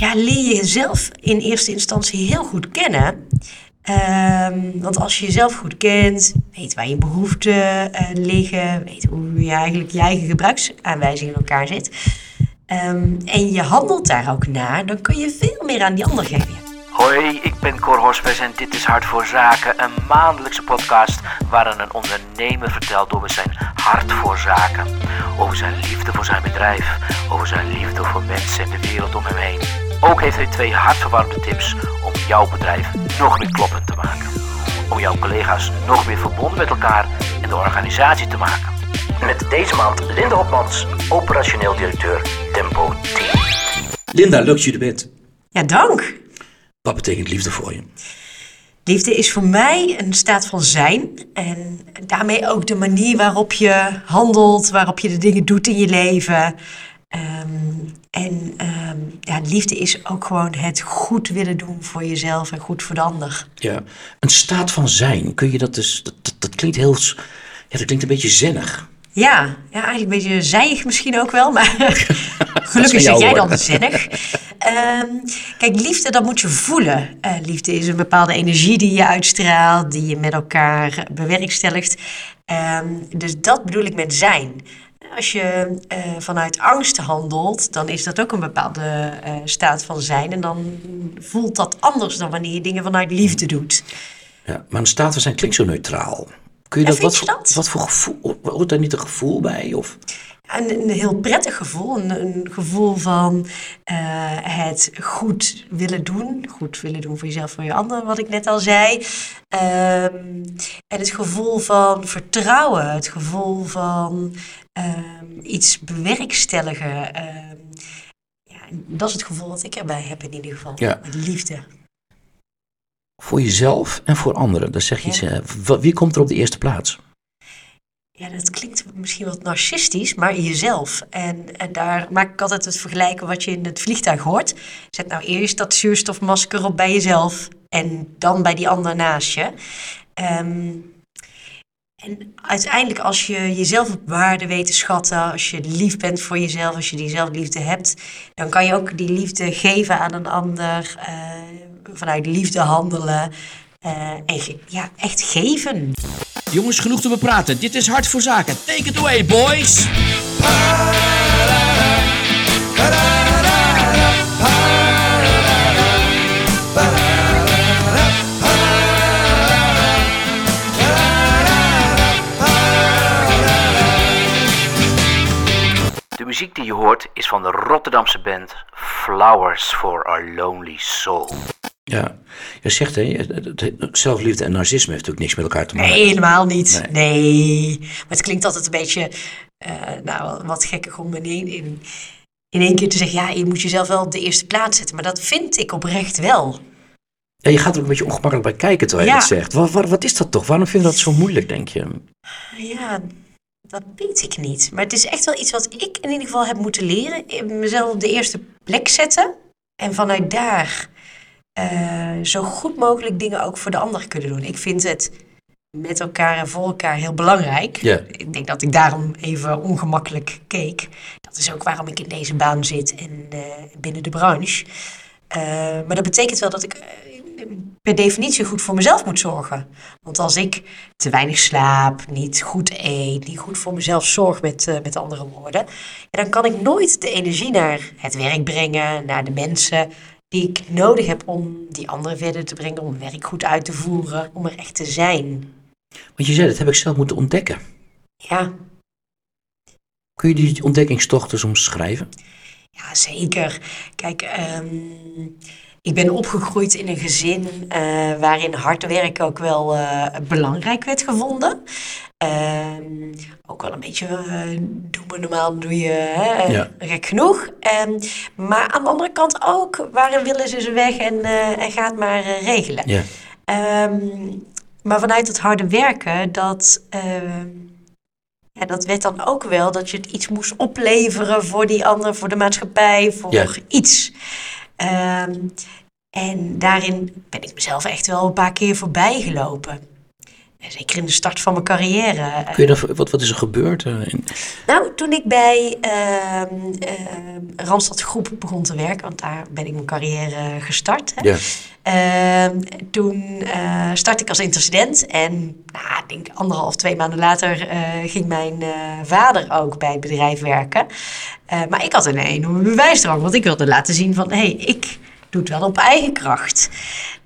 ja, leer je jezelf in eerste instantie heel goed kennen. Ehm, want als je jezelf goed kent, weet waar je behoeften eh, liggen, weet hoe je eigenlijk je eigen gebruiksaanwijzing in elkaar zit. ehm, en je handelt daar ook naar, dan kun je veel meer aan die ander geven. Hoi, ik ben Cor Hospes en dit is Hart voor Zaken, een maandelijkse podcast waarin een ondernemer vertelt over zijn hart voor zaken. Over zijn liefde voor zijn bedrijf, over zijn liefde voor mensen en de wereld om hem heen. Ook heeft hij twee hartverwarmde tips om jouw bedrijf nog meer kloppend te maken. Om jouw collega's nog meer verbonden met elkaar en de organisatie te maken. Met deze maand Linda Hopmans, operationeel directeur Tempo Team. Linda, leuk dat je er bent. Ja, dank. Wat betekent liefde voor je? Liefde is voor mij een staat van zijn. En daarmee ook de manier waarop je handelt, waarop je de dingen doet in je leven. Ehm, en ehm, ja, liefde is ook gewoon het goed willen doen voor jezelf en goed voor de ander. Ja, een staat van zijn. Kun je dat dus... Dat, dat, dat klinkt heel... Ja, dat klinkt een beetje zennig. Ja, ja, eigenlijk een beetje zijig misschien ook wel, maar gelukkig zeg jij dan zinnig. Ehm, kijk, liefde, dat moet je voelen. Eh, liefde is een bepaalde energie die je uitstraalt, die je met elkaar bewerkstelligt. Dus dat bedoel ik met zijn. Als je eh, vanuit angst handelt, dan is dat ook een bepaalde eh, staat van zijn. En dan voelt dat anders dan wanneer je dingen vanuit liefde doet. Ja, maar een staat van zijn klinkt zo neutraal. Kun je Ja, dat, wat, je dat? wat voor gevoel... Hoort daar niet een gevoel bij? Of... Een, een heel prettig gevoel. Een, een gevoel van eh, het goed willen doen. Goed willen doen voor jezelf, voor je ander, wat ik net al zei. Ehm, en het gevoel van vertrouwen. Het gevoel van iets bewerkstelligen. Ehm, ja, dat is het gevoel wat ik erbij heb in ieder geval. Ja. Met liefde. Voor jezelf en voor anderen. Dat zeg je. Ja. Wie komt er op de eerste plaats? Ja, dat klinkt misschien wat narcistisch, maar jezelf. En, en daar maak ik altijd het vergelijken wat je in het vliegtuig hoort. Zet nou eerst dat zuurstofmasker op bij jezelf en dan bij die ander naast je. Ehm, en uiteindelijk als je jezelf op waarde weet te schatten, als je lief bent voor jezelf, als je die zelfliefde hebt, dan kan je ook die liefde geven aan een ander, eh, vanuit liefde handelen eh, en ja, echt geven. Jongens, genoeg te bepraten. Dit is Hart voor Zaken. Take it away, boys! Muziek die je hoort is van de Rotterdamse band Flowers for Our Lonely Soul. Ja, je zegt hè, zelfliefde en narcisme heeft natuurlijk niks met elkaar te maken. Nee, helemaal niet. Nee. Maar het klinkt altijd een beetje, eh, nou, wat gekkig om in één, in, in één keer te zeggen, ja, je moet jezelf wel op de eerste plaats zetten. Maar dat vind ik oprecht wel. Ja, je gaat er ook een beetje ongemakkelijk bij kijken terwijl je Ja. dat zegt. Wat, wat, wat is dat toch? Waarom vind je dat zo moeilijk, denk je? Ja, dat weet ik niet. Maar het is echt wel iets wat ik in ieder geval heb moeten leren. Mezelf op de eerste plek zetten. En vanuit daar eh, zo goed mogelijk dingen ook voor de ander kunnen doen. Ik vind het met elkaar en voor elkaar heel belangrijk. Ik denk dat ik daarom even ongemakkelijk keek. Dat is ook waarom ik in deze baan zit en eh, binnen de branche. Eh, maar dat betekent wel dat ik per definitie goed voor mezelf moet zorgen. Want als ik te weinig slaap, niet goed eet, niet goed voor mezelf zorg met, eh, met andere woorden, ja, dan kan ik nooit de energie naar het werk brengen, naar de mensen die ik nodig heb om die anderen verder te brengen, om werk goed uit te voeren, om er echt te zijn. Want je zei, dat heb ik zelf moeten ontdekken. Ja, Kun je die ontdekkingstochten soms schrijven? Ja, zeker. Kijk, ehm, ik ben opgegroeid in een gezin eh, waarin hard werken ook wel eh, belangrijk werd gevonden. Ehm, ook wel een beetje, eh, doe maar normaal, doe je hè, Ja. gek genoeg. Ehm, maar aan de andere kant ook, waarin willen ze ze weg en, en gaat maar regelen. Ja. Ehm, maar vanuit het harde werken, dat, ja, dat werd dan ook wel dat je het iets moest opleveren voor die ander, voor de maatschappij, voor Ja. iets. Ehm, en daarin ben ik mezelf echt wel een paar keer voorbij gelopen. Zeker in de start van mijn carrière. Kun je dan, wat, wat is er gebeurd? eh, Nou, toen ik bij Randstad Groep begon te werken, want daar ben ik mijn carrière gestart. Hè. Ja. Ehm, toen eh startte ik als intercedent en nou, ik denk anderhalf, twee maanden later eh, ging mijn vader ook bij het bedrijf werken. Maar ik had een enorme bewijsdrang, want ik wilde laten zien van, hé, hey, ik doe het wel op eigen kracht.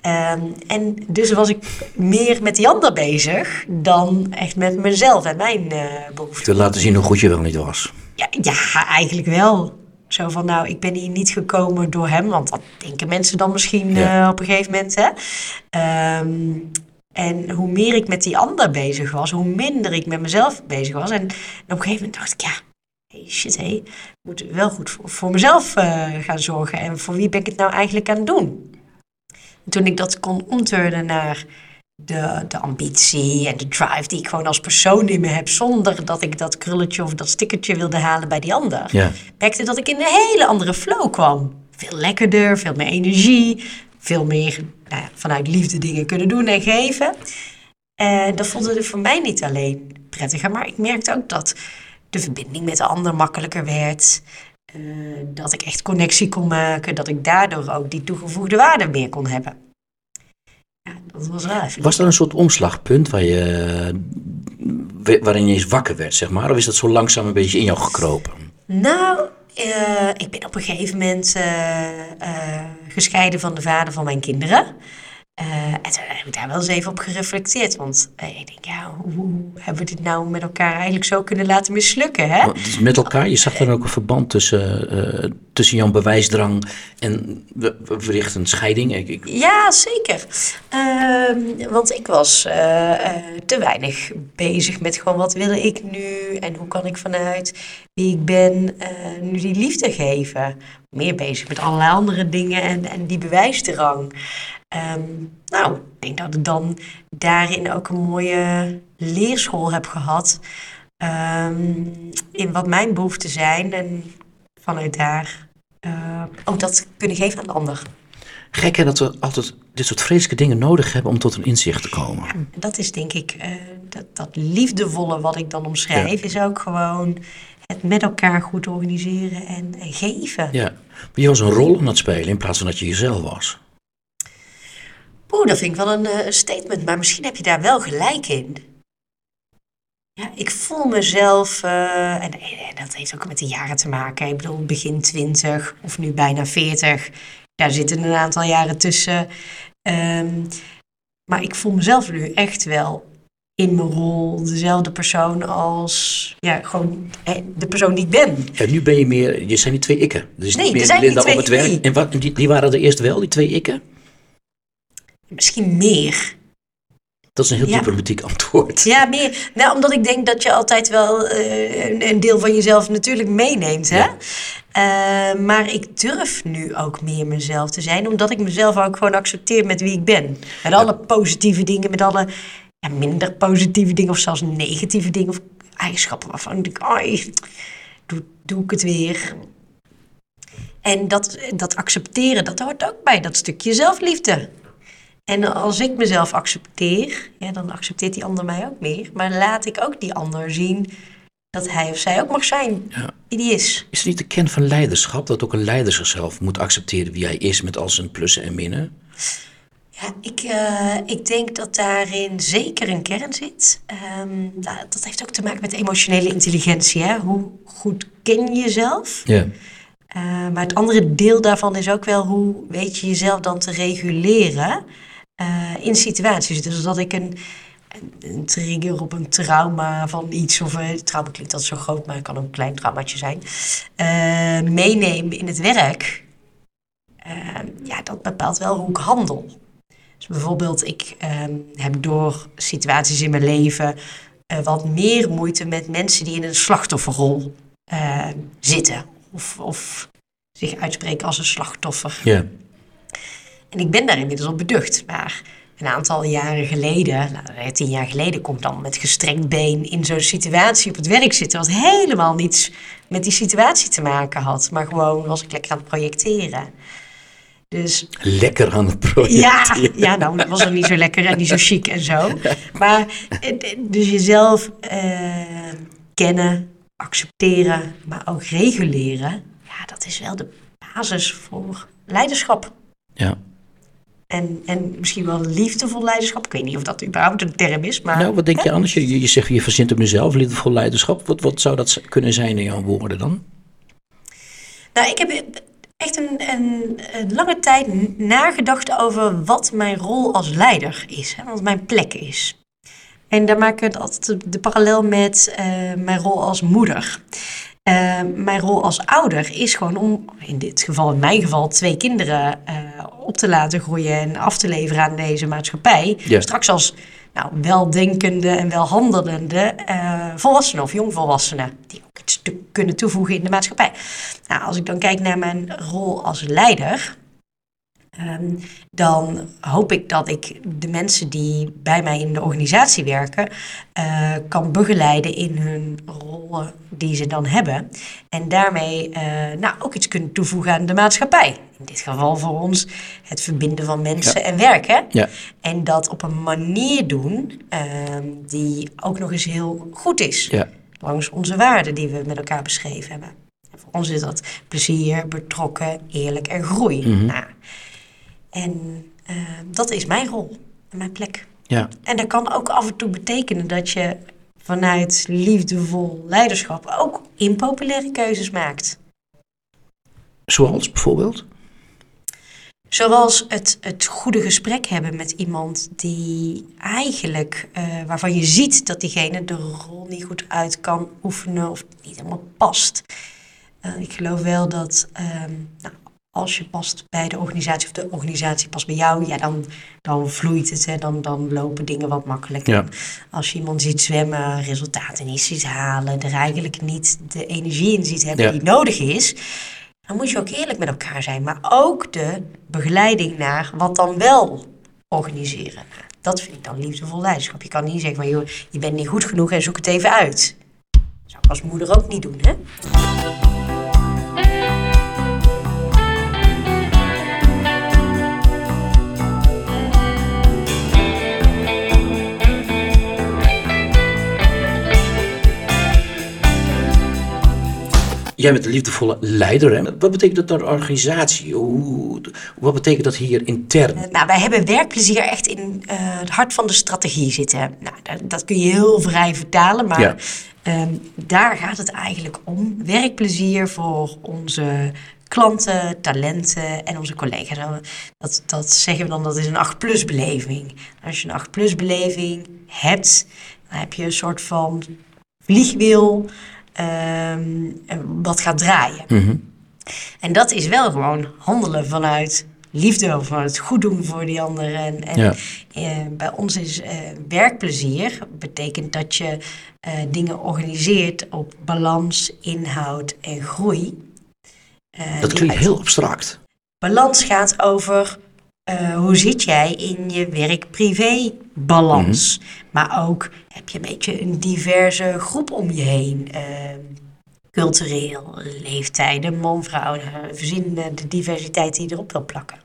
Ehm, en dus was ik meer met die ander bezig dan echt met mezelf en mijn eh behoeften. Wil laten zien hoe goed je wel niet was. Ja, ja, eigenlijk wel. Zo van, nou, ik ben hier niet gekomen door hem, want dat denken mensen dan misschien Ja. eh, op een gegeven moment. Hè? Ehm, en hoe meer ik met die ander bezig was, hoe minder ik met mezelf bezig was. En op een gegeven moment dacht ik, ja, hey, shit, hé, ik moet wel goed voor, mezelf eh, gaan zorgen. En voor wie ben ik het nou eigenlijk aan het doen? En toen ik dat kon omturnen naar de, de ambitie en de drive die ik gewoon als persoon in me heb, zonder dat ik dat krulletje of dat stickertje wilde halen bij die ander, Ja. merkte dat ik in een hele andere flow kwam. Veel lekkerder, veel meer energie, veel meer nou ja, vanuit liefde dingen kunnen doen en geven. En dat het voor mij niet alleen prettiger, maar ik merkte ook dat de verbinding met de ander makkelijker werd. eh, dat ik echt connectie kon maken, dat ik daardoor ook die toegevoegde waarde meer kon hebben. Ja, dat was wel even. Was er een soort omslagpunt waar je, waarin je eens wakker werd, zeg maar? Of is dat zo langzaam een beetje in jou gekropen? Nou, eh, ik ben op een gegeven moment eh, gescheiden van de vader van mijn kinderen. Eh, en toen heb ik daar wel eens even op gereflecteerd. Want eh, ik denk, ja, hoe, hebben we dit nou met elkaar eigenlijk zo kunnen laten mislukken? Hè? Is met elkaar, je zag er ook een verband tussen, eh, tussen jouw bewijsdrang en we, we verrichten een scheiding. Ik, ik- Ja, zeker. Ehm, want ik was te weinig bezig met gewoon wat wil ik nu en hoe kan ik vanuit wie ik ben nu die liefde geven. Meer bezig met allerlei andere dingen en, en die bewijsdrang. Ehm, nou, ik denk dat ik dan daarin ook een mooie leerschool heb gehad. ehm, in wat mijn behoeften zijn en vanuit daar eh, ook dat kunnen geven aan de ander. Gek hè, dat we altijd dit soort vreselijke dingen nodig hebben om tot een inzicht te komen. En dat is denk ik, eh, dat, dat liefdevolle wat ik dan omschrijf, is ook gewoon het met elkaar goed organiseren en, en geven. Ja, maar je was een rol aan het spelen in plaats van dat je jezelf was. Oeh, dat vind ik wel een eh, statement, maar misschien heb je daar wel gelijk in. Ja, ik voel mezelf, eh, en, en dat heeft ook met de jaren te maken. Ik bedoel, begin 20 of nu bijna 40. Daar zitten een aantal jaren tussen. Ehm, maar ik voel mezelf nu echt wel in mijn rol dezelfde persoon als ja, gewoon de persoon die ik ben. Ja, nu ben je meer, je zijn die twee ikken. Dus Nee, niet er meer zijn Linda op het twee- werk. nee. En wat, die, die waren er eerst wel, die twee ikken? Misschien meer. Dat is een heel Ja. diplomatiek antwoord. Ja, meer. Nou, omdat ik denk dat je altijd wel eh, een, een deel van jezelf natuurlijk meeneemt. Hè? Ja. Eh, maar ik durf nu ook meer mezelf te zijn, omdat ik mezelf ook gewoon accepteer met wie ik ben. Met alle positieve dingen, met alle ja, minder positieve dingen, of zelfs negatieve dingen, of eigenschappen waarvan ik denk, ai, doe, doe ik het weer. En dat, dat accepteren, dat hoort ook bij dat stukje zelfliefde. En als ik mezelf accepteer, ja, dan accepteert die ander mij ook meer. Maar laat ik ook die ander zien dat hij of zij ook mag zijn Ja. wie die is. Is het niet de kern van leiderschap dat ook een leider zichzelf moet accepteren wie hij is met al zijn plussen en minnen? Ja, ik, eh, ik denk dat daarin zeker een kern zit. Ehm, nou, dat heeft ook te maken met emotionele intelligentie. Hè? Hoe goed ken je jezelf? Ja. Eh, maar het andere deel daarvan is ook wel hoe weet je jezelf dan te reguleren eh, in situaties. Dus dat ik een, een, trigger op een trauma van iets, of uh, trauma klinkt dat zo groot, maar het kan ook een klein traumaatje zijn, uh, meeneem in het werk. Uh, ja, dat bepaalt wel hoe ik handel. Dus bijvoorbeeld, ik um, heb door situaties in mijn leven wat meer moeite met mensen die in een slachtofferrol uh, zitten. Of, of, zich uitspreken als een slachtoffer. Ja. En ik ben daar inmiddels op beducht. Maar een aantal jaren geleden, nou, tien jaar geleden, kom ik dan met gestrekt been in zo'n situatie op het werk zitten. Wat helemaal niets met die situatie te maken had. Maar gewoon was ik lekker aan het projecteren. Dus Lekker aan het project. ja, ja, nou, dat was dan niet zo lekker en niet zo chic en zo. Maar eh, dus jezelf eh, kennen, accepteren, maar ook reguleren. Ja, dat is wel de basis voor leiderschap. Ja. En, en misschien wel liefdevol leiderschap. Ik weet niet of dat überhaupt een term is, maar... Nou, wat denk je anders? Je, je je zegt, je verzint op jezelf, liefdevol leiderschap. Wat, wat zou dat kunnen zijn in jouw woorden dan? Nou, ik heb echt een, een, een lange tijd nagedacht over wat mijn rol als leider is. Hè, wat mijn plek is. En daar maak ik altijd de, de parallel met eh, mijn rol als moeder. Eh, mijn rol als ouder is gewoon om, in dit geval, in mijn geval, twee kinderen eh, op te laten groeien en af te leveren aan deze maatschappij. Straks als nou, weldenkende en welhandelende eh, volwassenen of jongvolwassenen. Die ook iets te kunnen toevoegen in de maatschappij. Nou, als ik dan kijk naar mijn rol als leider. Ehm, dan hoop ik dat ik de mensen die bij mij in de organisatie werken, eh, kan begeleiden in hun rollen die ze dan hebben. En daarmee eh, nou, ook iets kunnen toevoegen aan de maatschappij. In dit geval voor ons het verbinden van mensen en werken. Ja. En dat op een manier doen ehm, die ook nog eens heel goed is. Ja. Langs onze waarden die we met elkaar beschreven hebben. En voor ons is dat plezier, betrokken, eerlijk en groei. Nou, en eh, dat is mijn rol en mijn plek. Ja. En dat kan ook af en toe betekenen dat je vanuit liefdevol leiderschap ook impopulaire keuzes maakt. Zoals bijvoorbeeld? Zoals het, het goede gesprek hebben met iemand die eigenlijk, eh, waarvan je ziet dat diegene de rol niet goed uit kan oefenen of niet helemaal past. Eh, ik geloof wel dat ehm, nou, als je past bij de organisatie of de organisatie past bij jou, ja, dan, dan vloeit het, hè, dan, dan lopen dingen wat makkelijker. Ja. Als je iemand ziet zwemmen, resultaten niet ziet halen, er eigenlijk niet de energie in ziet hebben Ja. die nodig is, dan moet je ook eerlijk met elkaar zijn. Maar ook de begeleiding naar wat dan wel organiseren. Dat vind ik dan liefdevol leiderschap. Je kan niet zeggen van, joh, je bent niet goed genoeg en zoek het even uit. Dat zou ik als moeder ook niet doen, hè? Jij bent een liefdevolle leider. Hè? Wat betekent dat naar organisatie? Hoe, wat betekent dat hier intern? Nou, wij hebben werkplezier echt in eh, het hart van de strategie zitten. Nou, dat, dat kun je heel vrij vertalen, maar Ja. ehm, daar gaat het eigenlijk om. Werkplezier voor onze klanten, talenten en onze collega's. Nou, Dat, dat zeggen we dan, dat is een 8-plus beleving. Als je een 8-plus beleving hebt, dan heb je een soort van vliegwiel ehm, wat gaat draaien. En dat is wel gewoon handelen vanuit liefde, of vanuit het goed doen voor die ander. En, en Ja. eh, bij ons is eh, werkplezier, betekent dat je eh, dingen organiseert op balans, inhoud en groei. Dat klinkt uit- heel abstract. Balans gaat over eh, hoe zit jij in je werk-privé-balans. Maar ook heb je een beetje een diverse groep om je heen. eh, cultureel, leeftijden, man, vrouw, eh, verzin de diversiteit die je erop wil plakken.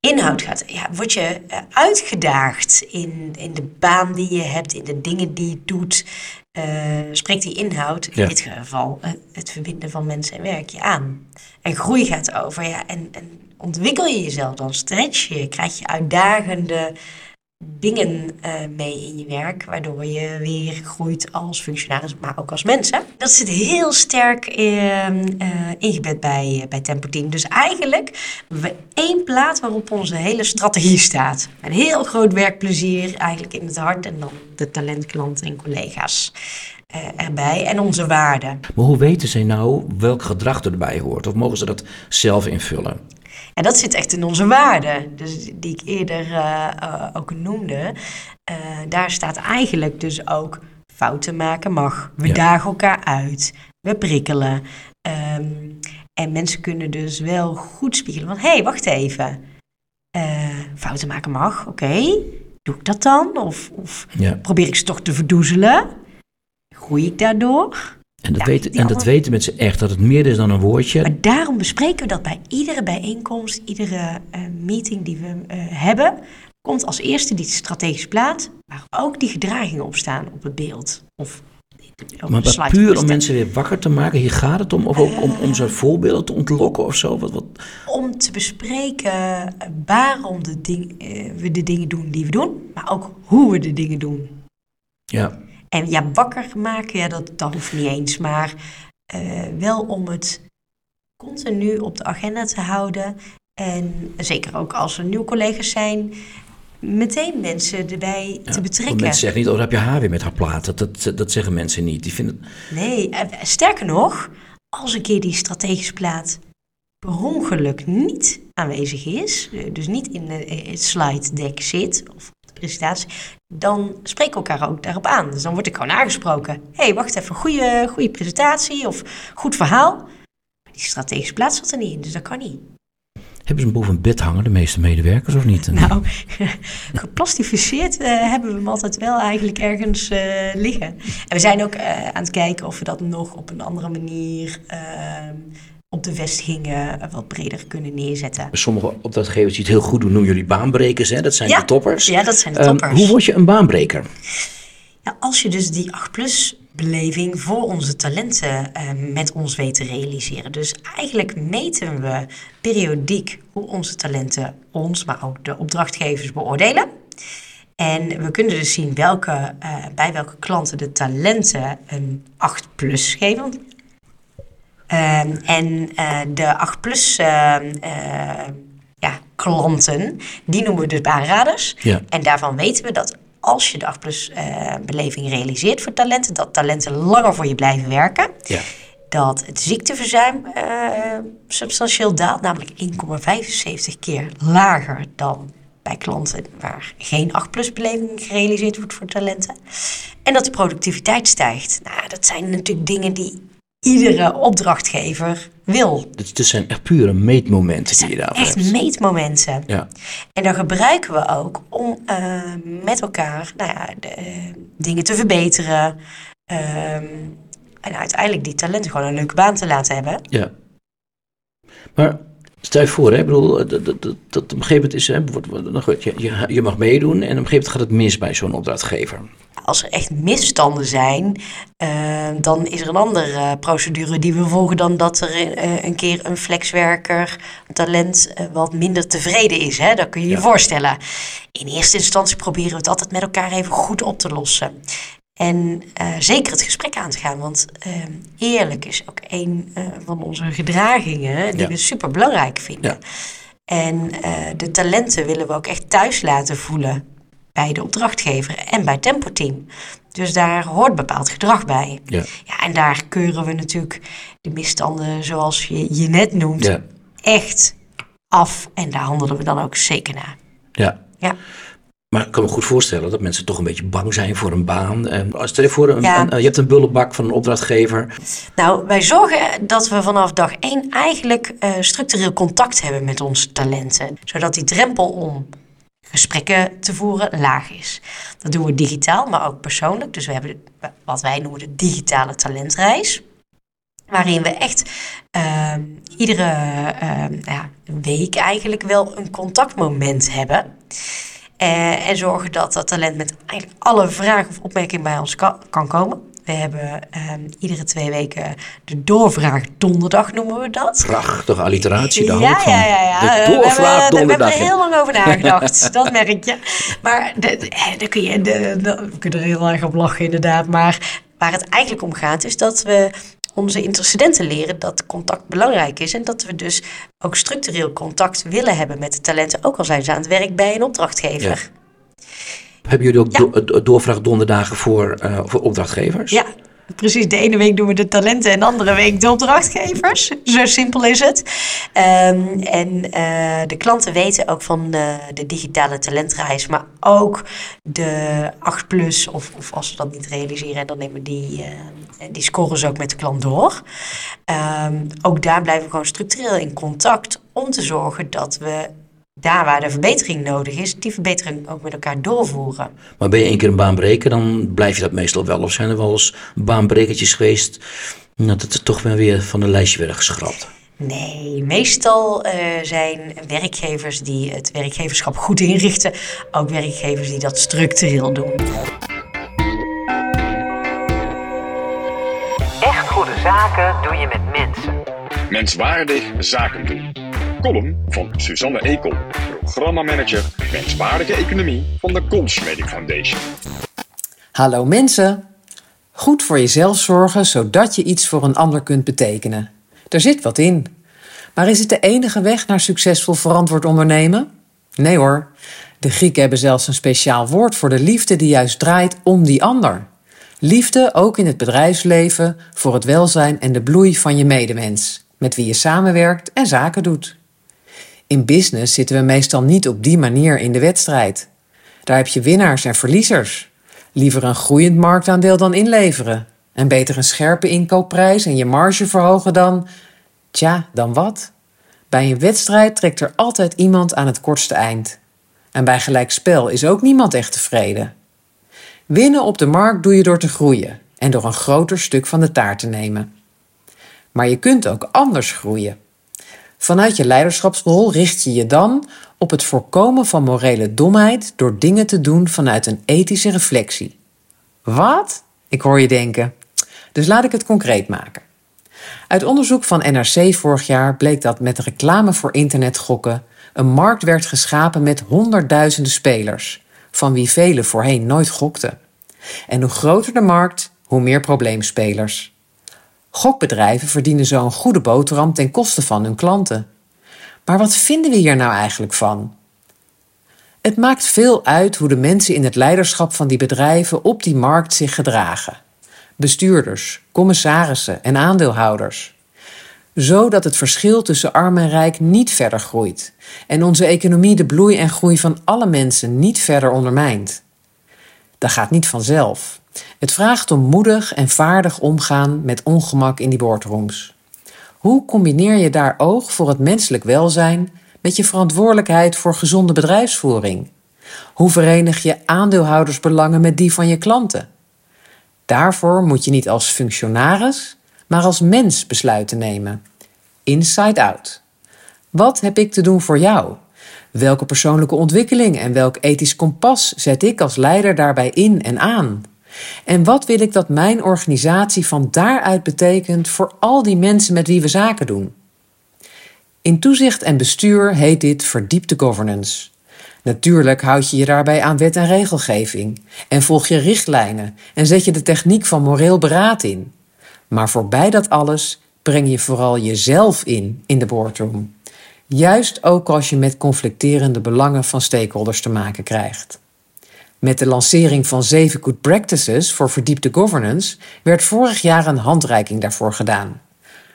Inhoud gaat, ja, word je uitgedaagd in, in de baan die je hebt, in de dingen die je doet. spreekt die inhoud, Ja. in dit geval het verbinden van mensen en werk, je aan. En groei gaat over, ja, en, en ontwikkel je jezelf dan, stretch je, krijg je uitdagende dingen eh, mee in je werk, waardoor je weer groeit als functionaris, maar ook als mens. Hè? Dat zit heel sterk eh, eh, ingebed bij, eh, bij Tempo Team. Dus eigenlijk hebben we één plaat waarop onze hele strategie staat. Een heel groot werkplezier eigenlijk in het hart en dan de talentklanten en collega's erbij en onze waarden. Maar hoe weten zij nou welk gedrag erbij hoort? Of mogen ze dat zelf invullen? En dat zit echt in onze waarden, dus die ik eerder eh, eh, ook noemde. Eh, daar staat eigenlijk dus ook fouten maken mag. We Ja. dagen elkaar uit. We prikkelen. Ehm, en mensen kunnen dus wel goed spiegelen van... hé, hey, wacht even. Fouten maken mag, oké. Doe ik dat dan? Of, of Ja. probeer ik ze toch te verdoezelen? Groei ik daardoor? En dat, Ja, weten, en dat weten mensen echt, dat het meer is dan een woordje. Maar daarom bespreken we dat bij iedere bijeenkomst, iedere eh, meeting die we eh, hebben, komt als eerste die strategische plaat, waar ook die gedragingen op staan op het beeld. Of op Maar slide puur om mensen weer wakker te maken, hier gaat het om. Of ook om, om zo'n voorbeelden te ontlokken of zo. Wat, wat, Om te bespreken waarom de ding, eh, we de dingen doen die we doen, maar ook hoe we de dingen doen. ja. En ja, wakker maken, ja, dat, dat hoeft niet eens. Maar eh, wel om het continu op de agenda te houden. En zeker ook als er nieuwe collega's zijn, meteen mensen erbij Ja, te betrekken. Mensen zeggen niet, oh, daar heb je haar weer met haar plaat. Dat, dat, dat zeggen mensen niet. Die vinden, Nee, eh, sterker nog, als een keer die strategische plaat per ongeluk niet aanwezig is, eh, dus niet in het slide deck zit of presentatie, dan spreken we elkaar ook daarop aan. Dus dan word ik gewoon aangesproken. Hé, hey, wacht even, goede, goede presentatie of goed verhaal. Maar die strategische plaat zat er niet in, dus dat kan niet. hebben ze hem boven een bed hangen, de meeste medewerkers, of niet? Nou, geplastificeerd eh, hebben we hem altijd wel eigenlijk ergens eh, liggen. En we zijn ook eh, aan het kijken of we dat nog op een andere manier ehm, op de vestigingen eh, wat breder kunnen neerzetten. Sommige opdrachtgevers die het heel goed doen, noemen jullie baanbrekers. Hè? Dat zijn Ja. de toppers. Ja, dat zijn de Ehm, toppers. hoe word je een baanbreker? Als je dus die 8-plus beleving voor onze talenten eh, met ons weet te realiseren. Dus eigenlijk meten we periodiek hoe onze talenten ons, maar ook de opdrachtgevers beoordelen. En we kunnen dus zien welke, eh, bij welke klanten de talenten een 8-plus geven. Ehm, en eh, de 8-plus ehm, eh, ja, klanten, die noemen we dus baanraders. Ja. En daarvan weten we dat als je de 8-plus eh, beleving realiseert voor talenten, dat talenten langer voor je blijven werken. Ja. Dat het ziekteverzuim substantieel daalt, namelijk 1,75 keer lager dan bij klanten waar geen 8-plus beleving gerealiseerd wordt voor talenten. En dat de productiviteit stijgt. Nou, dat zijn natuurlijk dingen die iedere opdrachtgever wil. Dus het zijn echt pure meetmomenten die je daarvoor Echt hebt. meetmomenten. Ja. En dan gebruiken we ook om eh, met elkaar nou ja, de, eh, dingen te verbeteren. Ehm, en uiteindelijk die talenten gewoon een leuke baan te laten hebben. ja. Maar stel je voor, hè, ik bedoel, dat, dat, dat, dat op een gegeven moment is, hè, wordt- wordt- nou je, je mag meedoen en op een gegeven moment gaat het mis bij zo'n opdrachtgever. Als er echt misstanden zijn, eh, dan is er een andere procedure die we volgen dan dat er eh, een keer een flexwerker, een talent, eh, wat minder tevreden is. Hè? Dat kun je je voorstellen. In eerste instantie proberen we het altijd met elkaar even goed op te lossen. En eh, zeker het gesprek aan te gaan, want eh, eerlijk is ook een eh, van onze gedragingen die Ja. we super belangrijk vinden. Ja. En eh, de talenten willen we ook echt thuis laten voelen bij de opdrachtgever en bij Tempo Team. Dus daar hoort bepaald gedrag bij. Ja. Ja, en daar keuren we natuurlijk de misstanden zoals je je net noemt Ja. echt af. En daar handelen we dan ook zeker naar. Ja. Ja. Maar ik kan me goed voorstellen dat mensen toch een beetje bang zijn voor een baan. En als stel je voor, een, Ja. een- je hebt een bullenbak van een opdrachtgever. Nou, wij zorgen dat we vanaf dag één eigenlijk eh, structureel contact hebben met onze talenten. Zodat die drempel om gesprekken te voeren laag is. Dat doen we digitaal, maar ook persoonlijk. Dus we hebben wat wij noemen de digitale talentreis. Waarin we echt ehm, iedere ehm, ja, week eigenlijk wel een contactmoment hebben. Eh, en zorgen dat dat talent met eigenlijk alle vragen of opmerkingen bij ons kan, kan komen. We hebben ehm, iedere twee weken de doorvraag donderdag noemen we dat. Prachtige alliteratie, daar ja, ja, ja, ja. De Eh, we doorvraag hebben, we donderdag. hebben er heel lang over nagedacht, dat merk je. Maar de, de- eh, daar kun je, de, de- we kunnen er heel erg op lachen inderdaad. Maar waar het eigenlijk om gaat is dat we onze intercedenten leren dat contact belangrijk is. En dat we dus ook structureel contact willen hebben met de talenten. Ook al zijn ze aan het werk bij een opdrachtgever. Hebben jullie ook Ja. do- do- doorvraag donderdagen voor, eh, voor opdrachtgevers? Ja, precies. De ene week doen we de talenten en de andere week de opdrachtgevers. Zo simpel is het. Ehm, en eh, de klanten weten ook van eh, de digitale talentreis, maar ook de 8 plus, of, of als ze dat niet realiseren, dan nemen die, eh, die scoren ze ook met de klant door. Ehm, ook daar blijven we gewoon structureel in contact om te zorgen dat we daar waar de verbetering nodig is, die verbetering ook met elkaar doorvoeren. Maar ben je één keer een baanbreker, dan blijf je dat meestal wel. Of zijn er wel eens baanbrekertjes geweest nou, dat er toch wel weer van een lijstje werden geschrapt? Nee, meestal uh, zijn werkgevers die het werkgeverschap goed inrichten, ook werkgevers die dat structureel doen. Echt goede zaken doe je met mensen. Menswaardig zaken doen. Column van Suzanne Ekel, programmamanager Menswaardige Economie van de Consmedic Foundation. Hallo mensen. Goed voor jezelf zorgen zodat je iets voor een ander kunt betekenen. Er zit wat in. Maar is het de enige weg naar succesvol verantwoord ondernemen? Nee hoor. De Grieken hebben zelfs een speciaal woord voor de liefde die juist draait om die ander. Liefde ook in het bedrijfsleven voor het welzijn en de bloei van je medemens, met wie je samenwerkt en zaken doet. In business zitten we meestal niet op die manier in de wedstrijd. Daar heb je winnaars en verliezers. Liever een groeiend marktaandeel dan inleveren. En beter een scherpe inkoopprijs en je marge verhogen dan. Tja, dan wat? Bij een wedstrijd trekt er altijd iemand aan het kortste eind. En bij gelijk spel is ook niemand echt tevreden. Winnen op de markt doe je door te groeien en door een groter stuk van de taart te nemen. Maar je kunt ook anders groeien. Vanuit je leiderschapsrol richt je je dan op het voorkomen van morele domheid door dingen te doen vanuit een ethische reflectie. Wat? Ik hoor je denken. Dus laat ik het concreet maken. Uit onderzoek van NRC vorig jaar bleek dat met reclame voor internetgokken een markt werd geschapen met honderdduizenden spelers, van wie velen voorheen nooit gokten. En hoe groter de markt, hoe meer probleemspelers. Gokbedrijven verdienen zo een goede boterham ten koste van hun klanten. Maar wat vinden we hier nou eigenlijk van? Het maakt veel uit hoe de mensen in het leiderschap van die bedrijven op die markt zich gedragen. Bestuurders, commissarissen en aandeelhouders. Zodat het verschil tussen arm en rijk niet verder groeit en onze economie de bloei en groei van alle mensen niet verder ondermijnt. Dat gaat niet vanzelf. Het vraagt om moedig en vaardig omgaan met ongemak in die boardrooms. Hoe combineer je daar oog voor het menselijk welzijn met je verantwoordelijkheid voor gezonde bedrijfsvoering? Hoe verenig je aandeelhoudersbelangen met die van je klanten? Daarvoor moet je niet als functionaris, maar als mens besluiten nemen. Inside out. Wat heb ik te doen voor jou? Welke persoonlijke ontwikkeling en welk ethisch kompas zet ik als leider daarbij in en aan? En wat wil ik dat mijn organisatie van daaruit betekent voor al die mensen met wie we zaken doen? In toezicht en bestuur heet dit verdiepte governance. Natuurlijk houd je je daarbij aan wet en regelgeving en volg je richtlijnen en zet je de techniek van moreel beraad in. Maar voorbij dat alles breng je vooral jezelf in in de boardroom. Juist ook als je met conflicterende belangen van stakeholders te maken krijgt. Met de lancering van zeven good practices voor verdiepte governance werd vorig jaar een handreiking daarvoor gedaan,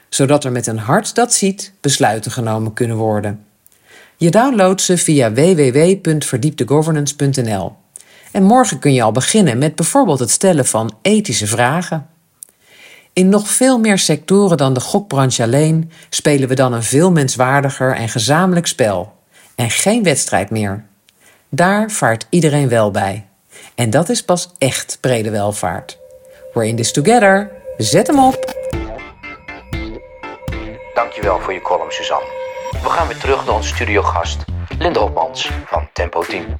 zodat er met een hart dat ziet besluiten genomen kunnen worden. Je downloadt ze via www.verdieptegovernance.nl. En morgen kun je al beginnen met bijvoorbeeld het stellen van ethische vragen. In nog veel meer sectoren dan de gokbranche alleen spelen we dan een veel menswaardiger en gezamenlijk spel. En geen wedstrijd meer. Daar vaart iedereen wel bij. En dat is pas echt brede welvaart. We're in this together. Zet hem op. Dankjewel voor je column, Suzanne. We gaan weer terug naar onze studiogast, Linda Hopmans van Tempo Team.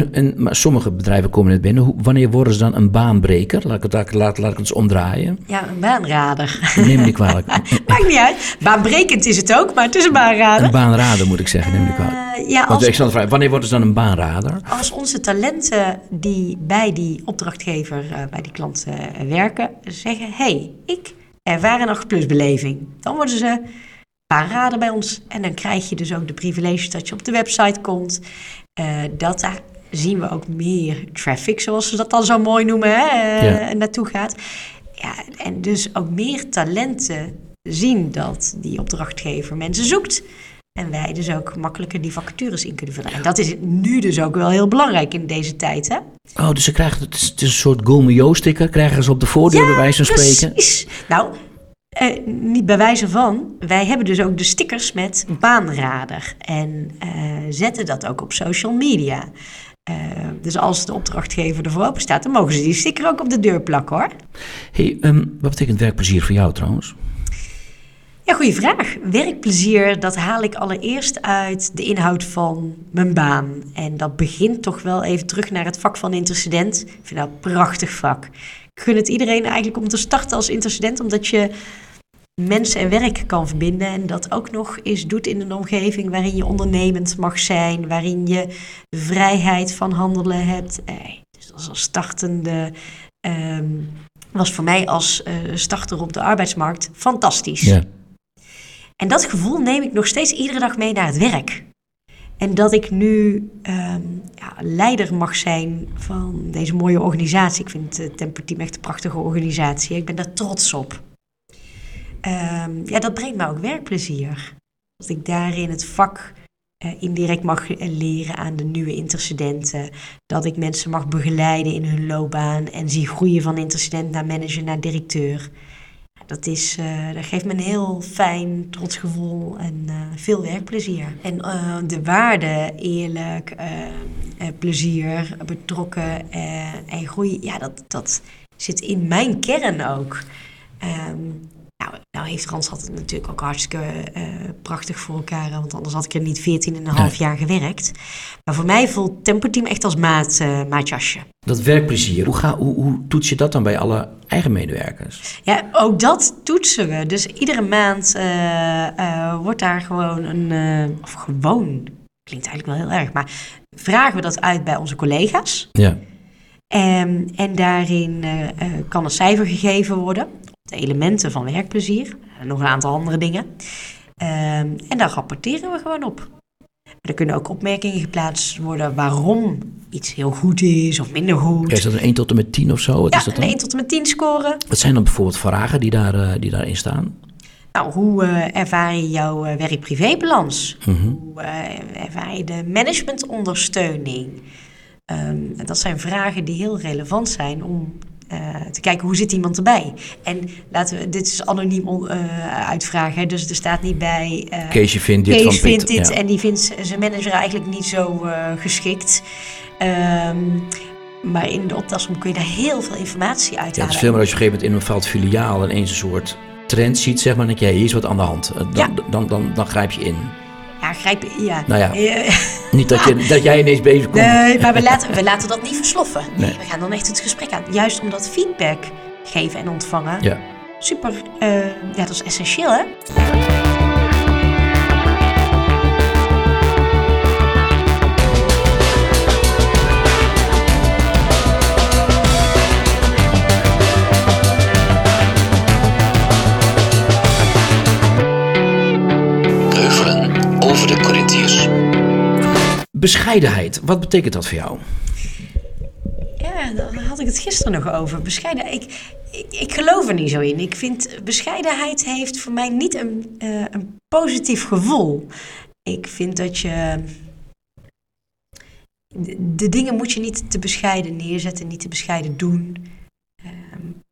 En, en, maar sommige bedrijven komen net binnen. Hoe, wanneer worden ze dan een baanbreker? Laat ik het, laat, laat ik het eens omdraaien. Ja, een baanrader. Neem me niet kwalijk. Maakt niet uit. Baanbrekend is het ook, maar het is een baanrader. Een baanrader moet ik zeggen, neem me niet kwalijk. Uh, ja, Want ik stel de vraag, wanneer worden ze dan een baanrader? Als onze talenten die bij die opdrachtgever, uh, bij die klant uh, werken, zeggen... hé, hey, ik ervaar een 8 plus beleving. Dan worden ze baanrader bij ons. En dan krijg je dus ook de privilege dat je op de website komt. Uh, dat daar zien we ook meer traffic, zoals ze dat dan zo mooi noemen, hè, ja. naartoe gaat. Ja, en dus ook meer talenten zien dat die opdrachtgever mensen zoekt. En wij dus ook makkelijker die vacatures in kunnen vullen. En dat is nu dus ook wel heel belangrijk in deze tijd, hè? Oh, dus ze krijgen het is, het is een soort Gulme sticker krijgen ze op de voordeur, ja, bij wijze van spreken? precies. Nou, Eh, niet bij wijze van. Wij hebben dus ook de stickers met baanrader. En eh, zetten dat ook op social media. Eh, dus als de opdrachtgever ervoor open staat, dan mogen ze die sticker ook op de deur plakken hoor. Hey, ehm, wat betekent werkplezier voor jou trouwens? Ja, goede vraag. Werkplezier, dat haal ik allereerst uit de inhoud van mijn baan. En dat begint toch wel even terug naar het vak van intercedent. Ik vind dat een prachtig vak. Ik gun het iedereen eigenlijk om te starten als intercedent, omdat je mensen en werk kan verbinden. En dat ook nog eens doet in een omgeving waarin je ondernemend mag zijn, waarin je vrijheid van handelen hebt. Eh, dus als startende. ehm, was voor mij als eh, starter op de arbeidsmarkt fantastisch. Ja. En dat gevoel neem ik nog steeds iedere dag mee naar het werk. En dat ik nu ehm, ja, leider mag zijn van deze mooie organisatie. Ik vind het Temper Team echt een prachtige organisatie. Ik ben daar trots op. Ehm, ja, dat brengt me ook werkplezier. Dat ik daarin het vak eh, indirect mag eh, leren aan de nieuwe intercedenten. Dat ik mensen mag begeleiden in hun loopbaan en zie groeien van intercedent naar manager naar directeur. Dat, is, eh, dat geeft me een heel fijn, trots gevoel en veel werkplezier. En de waarde, eerlijk, plezier, betrokken en groei, ja, dat, dat zit in mijn kern ook. Ehm, nou, nou heeft Randstad het natuurlijk ook hartstikke eh, prachtig voor elkaar, want anders had ik er niet 14,5 Nee. jaar gewerkt. Maar voor mij voelt Temperteam echt als maat, eh, maatjasje. Dat werkplezier, hoe, ga, hoe, hoe toets je dat dan bij alle eigen medewerkers? Ja, ook dat toetsen we. Dus iedere maand eh, wordt daar gewoon een. of gewoon, klinkt eigenlijk wel heel erg, maar vragen we dat uit bij onze collega's. Ja. En, en daarin kan een cijfer gegeven worden. De elementen van werkplezier. En nog een aantal andere dingen. Ehm, en daar rapporteren we gewoon op. Er kunnen ook opmerkingen geplaatst worden waarom iets heel goed is of minder goed. Is dat een 1 tot en met 10 of zo? Wat Ja, is dat een dan? 1 tot en met 10 scoren. Wat zijn dan bijvoorbeeld vragen die, daar, eh, die daarin staan? Nou, hoe eh, ervaar je jouw eh, werk-privébalans? Mhm. Hoe ervaar je de managementondersteuning? Ehm, dat zijn vragen die heel relevant zijn om eh, te kijken hoe zit iemand erbij. En laten we, dit is anoniem on- eh, uitvragen, hè, dus er staat niet bij. eh, Keesje vindt dit Kees van Piet. vindt dit ja. en die vindt zijn manager eigenlijk niet zo geschikt. Ehm, maar in de optelsom kun je daar heel veel informatie Ja, uithalen. het is veel meer als je op een gegeven moment in een bepaald filiaal ineens een soort trend ziet, zeg maar, je, hey, hier is wat aan de hand. Dan, Ja. dan, dan, dan grijp je in. Ja, grijp ja. Nou ja. Niet dat, je, dat jij ineens bezig komt. Nee, maar we laten, we laten dat niet versloffen. Nee, Nee. we gaan dan echt het gesprek aan. Juist omdat feedback geven en ontvangen Ja. super, eh, ja, dat is essentieel, hè? Bescheidenheid, wat betekent dat voor jou? Ja, daar had ik het gisteren nog over. Bescheiden. Ik, ik, geloof er niet zo in. Ik vind bescheidenheid heeft voor mij niet een, eh, een positief gevoel. Ik vind dat je. De dingen moet je niet te bescheiden neerzetten, niet te bescheiden doen.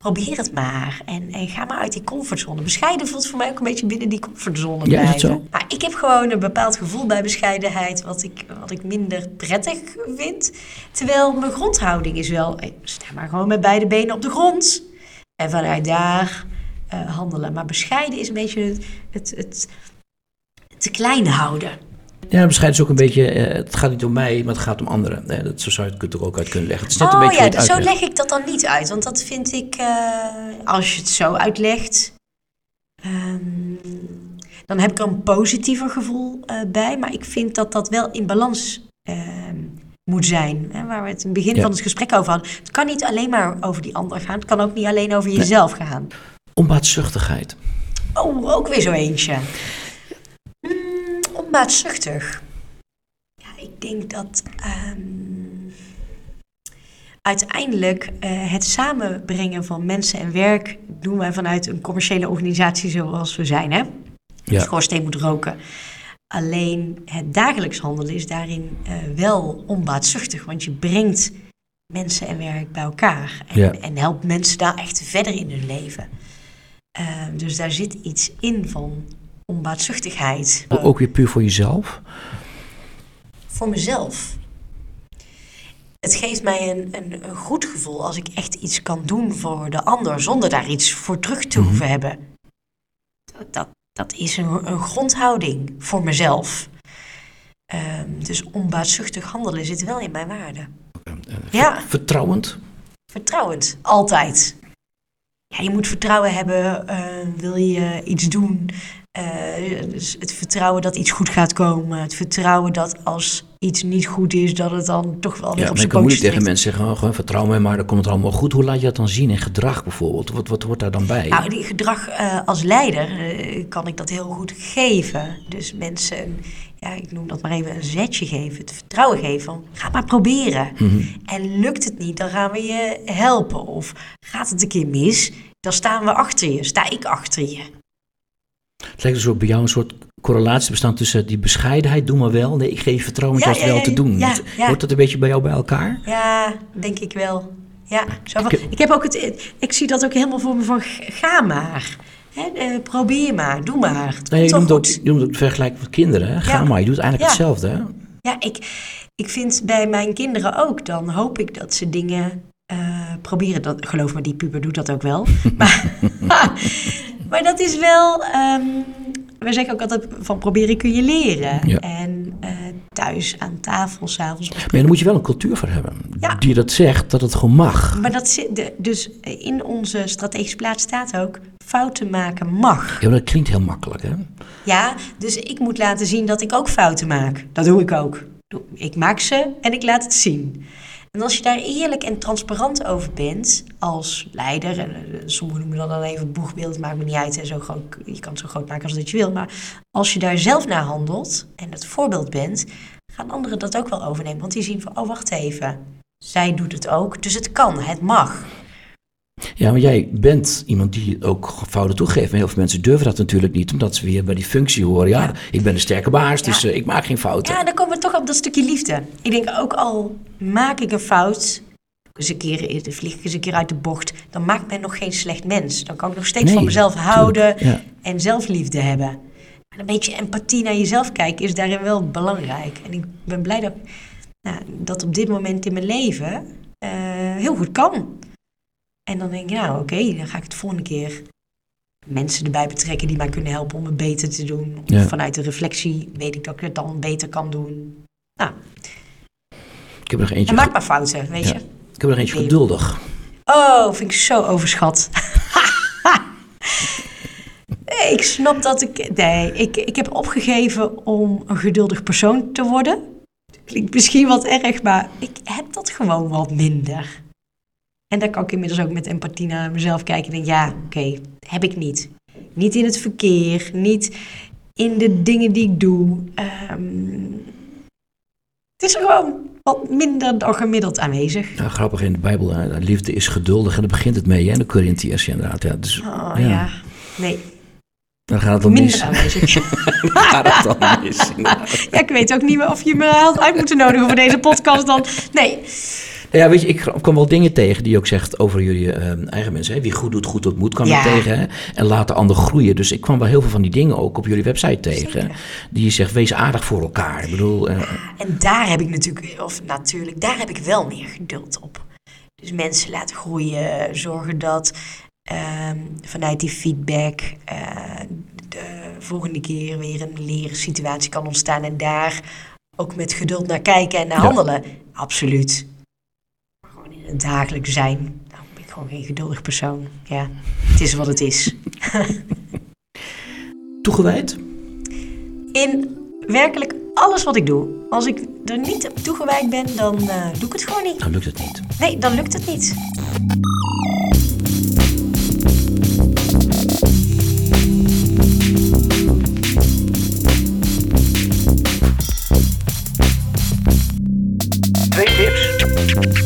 Probeer het maar. En, en ga maar uit die comfortzone. Bescheiden voelt voor mij ook een beetje binnen die comfortzone Ja, blijven. zo? Maar ik heb gewoon een bepaald gevoel bij bescheidenheid, wat ik, wat ik minder prettig vind. Terwijl mijn grondhouding is wel, eh, sta maar gewoon met beide benen op de grond. En vanuit daar eh, handelen. Maar bescheiden is een beetje het, het, het te klein houden. Ja, bescheiden is ook een beetje, eh, het gaat niet om mij, maar het gaat om anderen. Eh, dat, zo zou je het er ook uit kunnen leggen. Het is net een oh beetje ja, zo leg ik dat dan niet uit. Want dat vind ik, eh, als je het zo uitlegt, ehm, dan heb ik er een positiever gevoel eh, bij. Maar ik vind dat dat wel in balans ehm, moet zijn. Hè, waar we het in het begin Ja. van het gesprek over hadden. Het kan niet alleen maar over die ander gaan. Het kan ook niet alleen over jezelf gaan. Onbaatzuchtigheid. Oh, ook weer zo eentje. Onbaatzuchtig. Ja, ik denk dat ehm, uiteindelijk eh, het samenbrengen van mensen en werk doen wij vanuit een commerciële organisatie zoals we zijn, hè? Ja. Schoorsteen moet roken. Alleen het dagelijks handelen is daarin eh, wel onbaatzuchtig, want je brengt mensen en werk bij elkaar en, Ja. en helpt mensen daar echt verder in hun leven. Eh, dus daar zit iets in van onbaatzuchtigheid. Ook weer puur voor jezelf. Voor mezelf. Het geeft mij een, een, een goed gevoel als ik echt iets kan doen voor de ander zonder daar iets voor terug te hoeven hebben. Dat, dat, dat is een, een grondhouding voor mezelf. Ehm, dus onbaatzuchtig handelen zit wel in mijn waarde. Ja. Vertrouwend. Vertrouwend, altijd. Ja, je moet vertrouwen hebben, eh, wil je iets doen. Eh, dus het vertrouwen dat iets goed gaat komen. Het vertrouwen dat als iets niet goed is, dat het dan toch wel weer Ja, op zijn ik kan moeilijk pootjes tegen mensen zeggen, oh, gewoon vertrouw mij maar, dan komt het allemaal goed. Hoe laat je dat dan zien in gedrag bijvoorbeeld? Wat, wat hoort daar dan bij? Nou, die gedrag eh, als leider eh, kan ik dat heel goed geven. Dus mensen, ja, ik noem dat maar even een zetje geven, het vertrouwen geven. Van, ga maar proberen. En lukt het niet, dan gaan we je helpen. Of gaat het een keer mis, dan staan we achter je, sta ik achter je. Het lijkt dus ook bij jou een soort correlatie bestaan tussen die bescheidenheid, doe maar wel. Nee, ik geef vertrouwen Ja, het juist ja, wel te doen. ja, Het-. Hoort dat een beetje bij jou bij elkaar? Ja, denk ik wel. Ja, zo van, Ik- heb ook het, ik zie dat ook helemaal voor me van, ga maar. Hè, eh, probeer maar, doe maar. Het Nee, je noemt, ook, je noemt ook vergelijking met kinderen. Hè? Ga maar, je doet eigenlijk hetzelfde. Hè? Ja, ik, ik vind bij mijn kinderen ook, dan hoop ik dat ze dingen eh, proberen. Dat, geloof me, die puber doet dat ook wel. maar, maar dat is wel, ehm we zeggen ook altijd van proberen kun je leren. Ja. En eh, thuis aan tafel, s'avonds. Maar daar moet je wel een cultuur voor hebben. Ja. Die dat zegt, dat het gewoon mag. Maar dat zit, dus in onze strategische plaats staat ook, fouten maken mag. Ja, maar dat klinkt heel makkelijk, hè? Ja, dus ik moet laten zien dat ik ook fouten maak. Dat doe ik ook. Ik maak ze en ik laat het zien. En als je daar eerlijk en transparant over bent als leider, en eh, sommigen noemen dat dan even boegbeeld, maakt me niet uit, en zo groot, je kan het zo groot maken als dat je wil, maar als je daar zelf naar handelt en het voorbeeld bent, gaan anderen dat ook wel overnemen. Want die zien van, oh wacht even, zij doet het ook, dus het kan, het mag. Ja, maar jij bent iemand die ook fouten toegeeft. Maar heel veel mensen durven dat natuurlijk niet, omdat ze weer bij die functie horen. Ja, Ja. ik ben een sterke baas, dus eh, ik maak geen fouten. Ja, dan komen we toch op dat stukje liefde. Ik denk ook al maak ik een fout, eens een keer, dan vlieg ik eens een keer uit de bocht, dan maakt mij nog geen slecht mens. Dan kan ik nog steeds Nee, van mezelf houden Ja. en zelfliefde hebben. En een beetje empathie naar jezelf kijken is daarin wel belangrijk. En ik ben blij dat nou, dat op dit moment in mijn leven eh, heel goed kan. En dan denk ik, nou oké, dan ga ik het volgende keer mensen erbij betrekken die mij kunnen helpen om het beter te doen. Ja. Vanuit de reflectie weet ik dat ik het dan beter kan doen. Nou, Ik heb er nog eentje, en maak maar fouten, weet Ja. je. ik heb er nog eentje geduldig. Oh, vind ik zo overschat. nee, ik snap dat ik... Nee, ik, ik heb opgegeven om een geduldig persoon te worden. Klinkt misschien wat erg, maar ik heb dat gewoon wat minder. En daar kan ik inmiddels ook met empathie naar mezelf kijken. En denk, ja, oké, heb ik niet. Niet in het verkeer, niet in de dingen die ik doe. Ehm, het is er gewoon wat minder dan gemiddeld aanwezig. Nou, grappig in de Bijbel, hè, liefde is geduldig en daar begint het mee, hè, de Corinthiërs inderdaad. Ja, dus, Oh ja. ja, nee, Dan gaat het dan minder mis. aanwezig. Dan gaat het dan mis. ja, ik weet ook niet meer of je me had uit moeten nodigen voor deze podcast dan. Nee, Ja, weet je, ik kwam wel dingen tegen die je ook zegt over jullie eh, eigen mensen. Hè? Wie goed doet, goed ontmoet, kwam Ja. tegen. Hè? En laat de ander groeien. Dus ik kwam wel heel veel van die dingen ook op jullie website tegen. Zeker. Die je zegt, wees aardig voor elkaar. Ik bedoel, eh, en daar heb ik natuurlijk, of natuurlijk, daar heb ik wel meer geduld op. Dus mensen laten groeien, zorgen dat ehm, vanuit die feedback eh, de volgende keer weer een leren situatie kan ontstaan. En daar ook met geduld naar kijken en naar Ja. handelen. Absoluut. Het dagelijks zijn. Nou, ben ik gewoon geen geduldig persoon. Ja, het is wat het is. toegewijd. in werkelijk alles wat ik doe. Als ik er niet op toegewijd ben, dan eh, doe ik het gewoon niet. Dan lukt het niet. Nee, dan lukt het niet.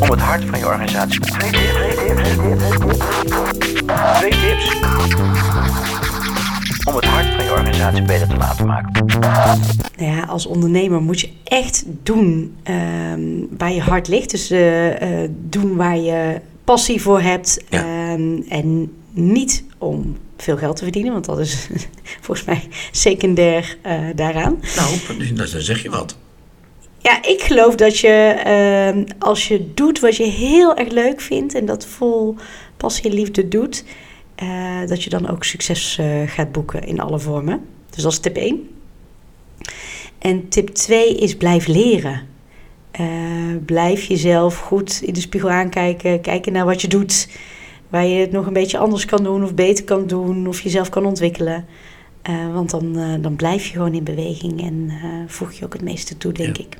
Om het hart van je organisatie. Twee tips, twee tips, twee tips, om het hart van je organisatie beter te laten maken. Nou ja, als ondernemer moet je echt doen ehm, waar je hart ligt. Dus eh, eh, doen waar je passie voor hebt. Ja. Ehm, en niet om veel geld te verdienen, want dat is volgens mij secundair eh, daaraan. Nou, dan zeg je wat. Ja, ik geloof dat je ehm, als je doet wat je heel erg leuk vindt en dat vol passie en liefde doet, eh, dat je dan ook succes eh, gaat boeken in alle vormen. Dus dat is tip 1. En tip 2 is blijf leren. Eh, blijf jezelf goed in de spiegel aankijken, kijken naar wat je doet, waar je het nog een beetje anders kan doen of beter kan doen of jezelf kan ontwikkelen. Want dan, dan blijf je gewoon in beweging en voeg je ook het meeste toe, denk Ja. ik.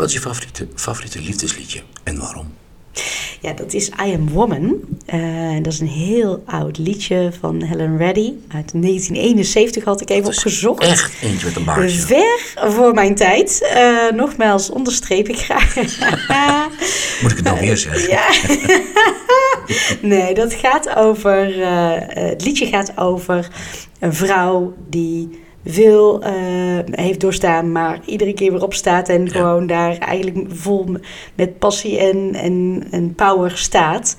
Wat is je favoriete, favoriete liefdesliedje en waarom? Ja, dat is I Am Woman. Eh, dat is een heel oud liedje van Helen Reddy. Uit 1971 had ik even opgezocht. Echt eentje met een baardje. Ver voor mijn tijd. Eh, nogmaals, onderstreep ik graag. Moet ik het nou weer zeggen? ja. nee, dat gaat over. eh, het liedje gaat over een vrouw die veel eh, heeft doorstaan, maar iedere keer weer opstaat en Ja. gewoon daar eigenlijk vol met passie en, en, en power staat.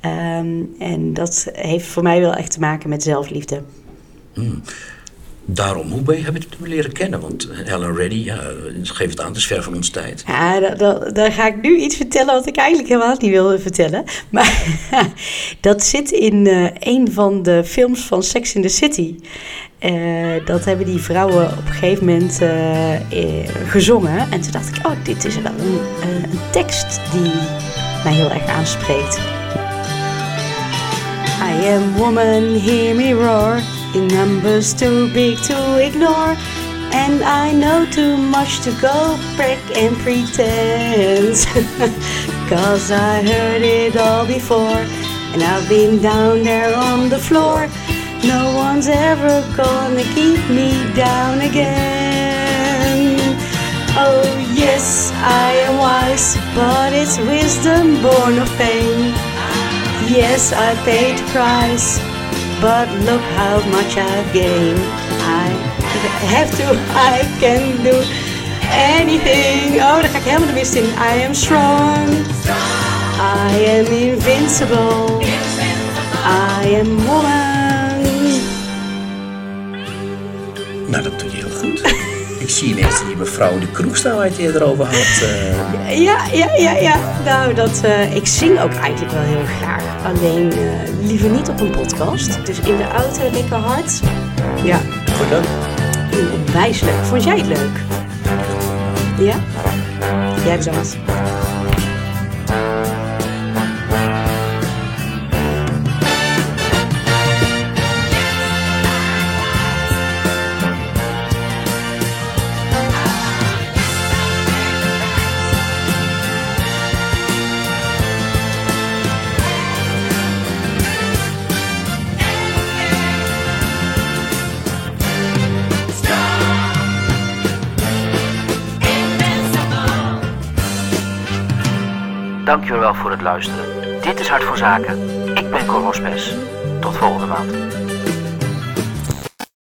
Ehm, en dat heeft voor mij wel echt te maken met zelfliefde. Daarom, hoe ben je, heb je leren kennen? Want Helen Reddy, ja, geef het aan, het is ver van onze tijd. Ja, da- da- daar ga ik nu iets vertellen wat ik eigenlijk helemaal niet wilde vertellen. Maar dat zit in eh, een van de films van Sex in the City. Eh, dat hebben die vrouwen op een gegeven moment eh, eh, gezongen. En toen dacht ik, oh, dit is wel een, eh, een tekst die mij heel erg aanspreekt. I am woman, hear me roar. In numbers too big to ignore. And I know too much to go back and pretend. Cause I heard it all before. And I've been down there on the floor. No one's ever gonna keep me down again. Oh, yes, I am wise, but it's wisdom born of pain. Yes, I paid the price, but look how much I've gained. I have to, I can do anything. Oh, daar ga ik helemaal de mist in. I am strong. I am invincible. I am woman. Nou, dat doe je heel goed. Ik zie ineens die mevrouw de kroeg staan waar je het eerder over had. eh. Ja, ja, ja, ja. Nou, dat, eh, ik zing ook eigenlijk wel heel graag. Alleen eh, liever niet op een podcast. Dus in de auto lekker hard. Ja, Goed dan. onwijs leuk. Vond jij het leuk? Ja? Jij bedankt. Dankjewel voor het luisteren. Dit is Hart voor Zaken. Ik ben Cor Hospes. Tot volgende maand.